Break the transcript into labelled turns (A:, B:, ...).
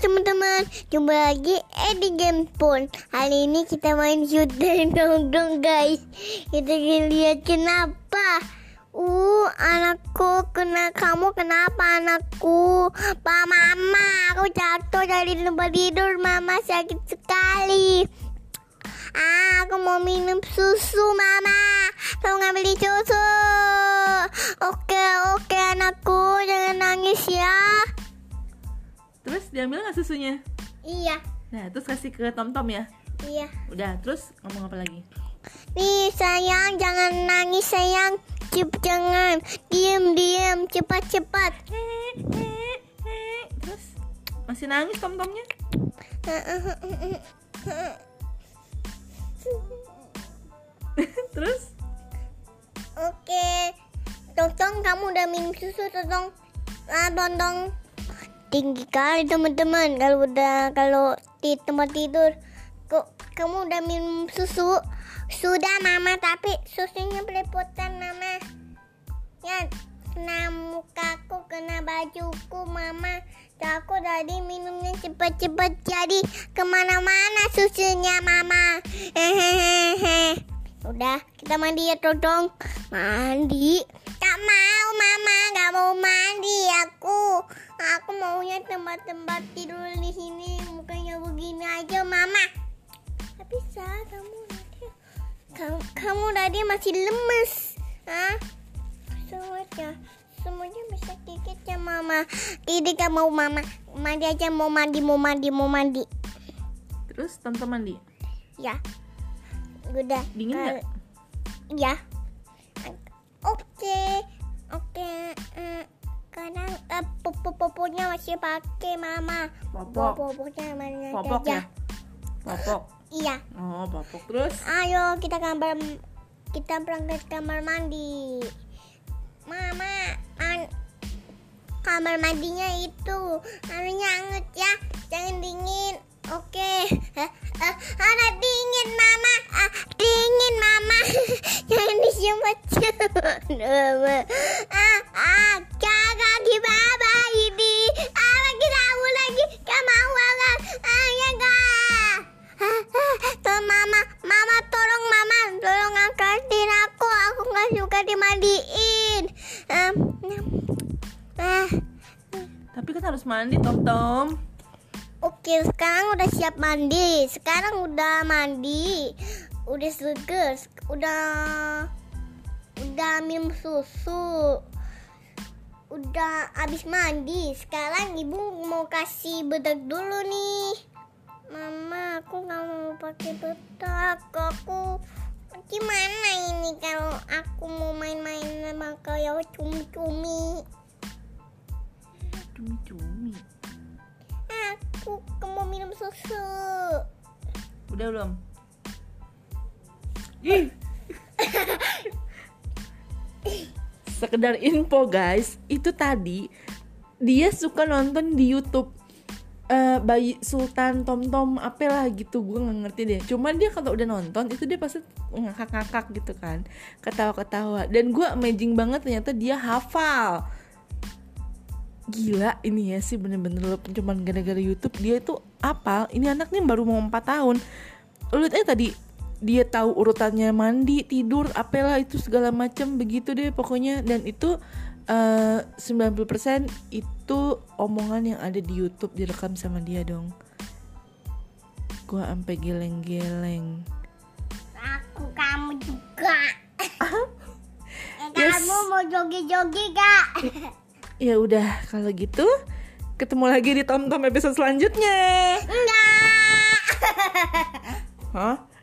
A: teman-teman, jumpa lagi eh di game phone. Hari ini kita main shoot dan dong guys. Kita lihat kenapa. Uh, anakku kena kamu kenapa anakku? Pak Mama, aku jatuh dari tempat tidur. Mama sakit sekali. Ah, aku mau minum susu, Mama. Kamu nggak beli susu? Oke, oke anakku,
B: diambil nggak susunya?
A: Iya,
B: Nah, terus kasih ke Tom Tom ya.
A: iya.
B: Udah, terus ngomong apa lagi?
A: Nih sayang, jangan nangis sayang. Cep, jangan. Diam, diam. Cepat, cepat.
B: Terus masih nangis Tom Tomnya? terus
A: Oke. Totong, kamu udah minum susu, Totong? Ah, Totong. Tinggi kali teman-teman. Kalau udah kalau di tempat tidur, kok kamu udah minum susu? Sudah, Mama. Tapi susunya belepotan, Mama. Ya, kena mukaku, kena bajuku, Mama. Aku tadi minumnya cepat-cepat jadi ke mana-mana susunya, Mama. Hehehe. Udah, kita mandi ya, Todong. Mandi? Tak mau, Mama. Gak mau mandi. Tempat-tempat tidur di sini. Mukanya begini aja, Mama. Gak bisa, kamu tadi. Kamu, kamu tadi masih lemes. Hah? Semuanya, semuanya bisa dikit ya, Mama. Tidak gak mau, Mama. Mandi aja, mau mandi, mau mandi, mau mandi.
B: terus Tom mandi.
A: Ya. Udah.
B: Dingin nggak?
A: Ya. Eh, popo-poponya masih pakai mama.
B: Popok.
A: Popo-poponya mana
B: Popok
A: aja.
B: ya? Popok.
A: Iya.
B: Oh, popok terus.
A: Ayo kita kamar kita berangkat kamar mandi. Mama, an, kamar mandinya itu anunya anget ya, jangan dingin. Oke. Hah? Ah, ada dingin mama, ah, dingin mama. jangan disimpan mama. Suka dimandiin. Um, ah,
B: Tapi kan harus mandi Tom Tom.
A: oke sekarang udah siap mandi, sekarang udah mandi, udah seger, udah udah minum susu, udah habis mandi. Sekarang ibu mau kasih bedak dulu nih. Mama, aku nggak mau pakai bedak. Aku gimana ini kalau aku mau main-main sama kayak cumi-cumi?
B: Cumi-cumi.
A: Aku mau minum susu.
B: Udah belum? Ih. Sekedar info guys, itu tadi dia suka nonton di YouTube eh, bayi Sultan Tom Tom apa lah gitu gue nggak ngerti deh. Cuman dia kalau udah nonton itu dia pasti ngakak-ngakak gitu kan, ketawa-ketawa. Dan gue amazing banget ternyata dia hafal. Gila ini ya sih bener-bener lo cuman gara-gara YouTube dia itu apal. Ini anak nih baru mau 4 tahun. Lo lihat aja tadi dia tahu urutannya mandi, tidur, apalah itu segala macam begitu deh pokoknya dan itu eh, 90% itu omongan yang ada di YouTube direkam sama dia dong. Gua sampai geleng-geleng.
A: Aku kamu juga.
B: Yes.
A: Kamu mau jogi-jogi gak?
B: Ya udah kalau gitu ketemu lagi di Tom Tom episode selanjutnya.
A: Enggak.
B: Hah?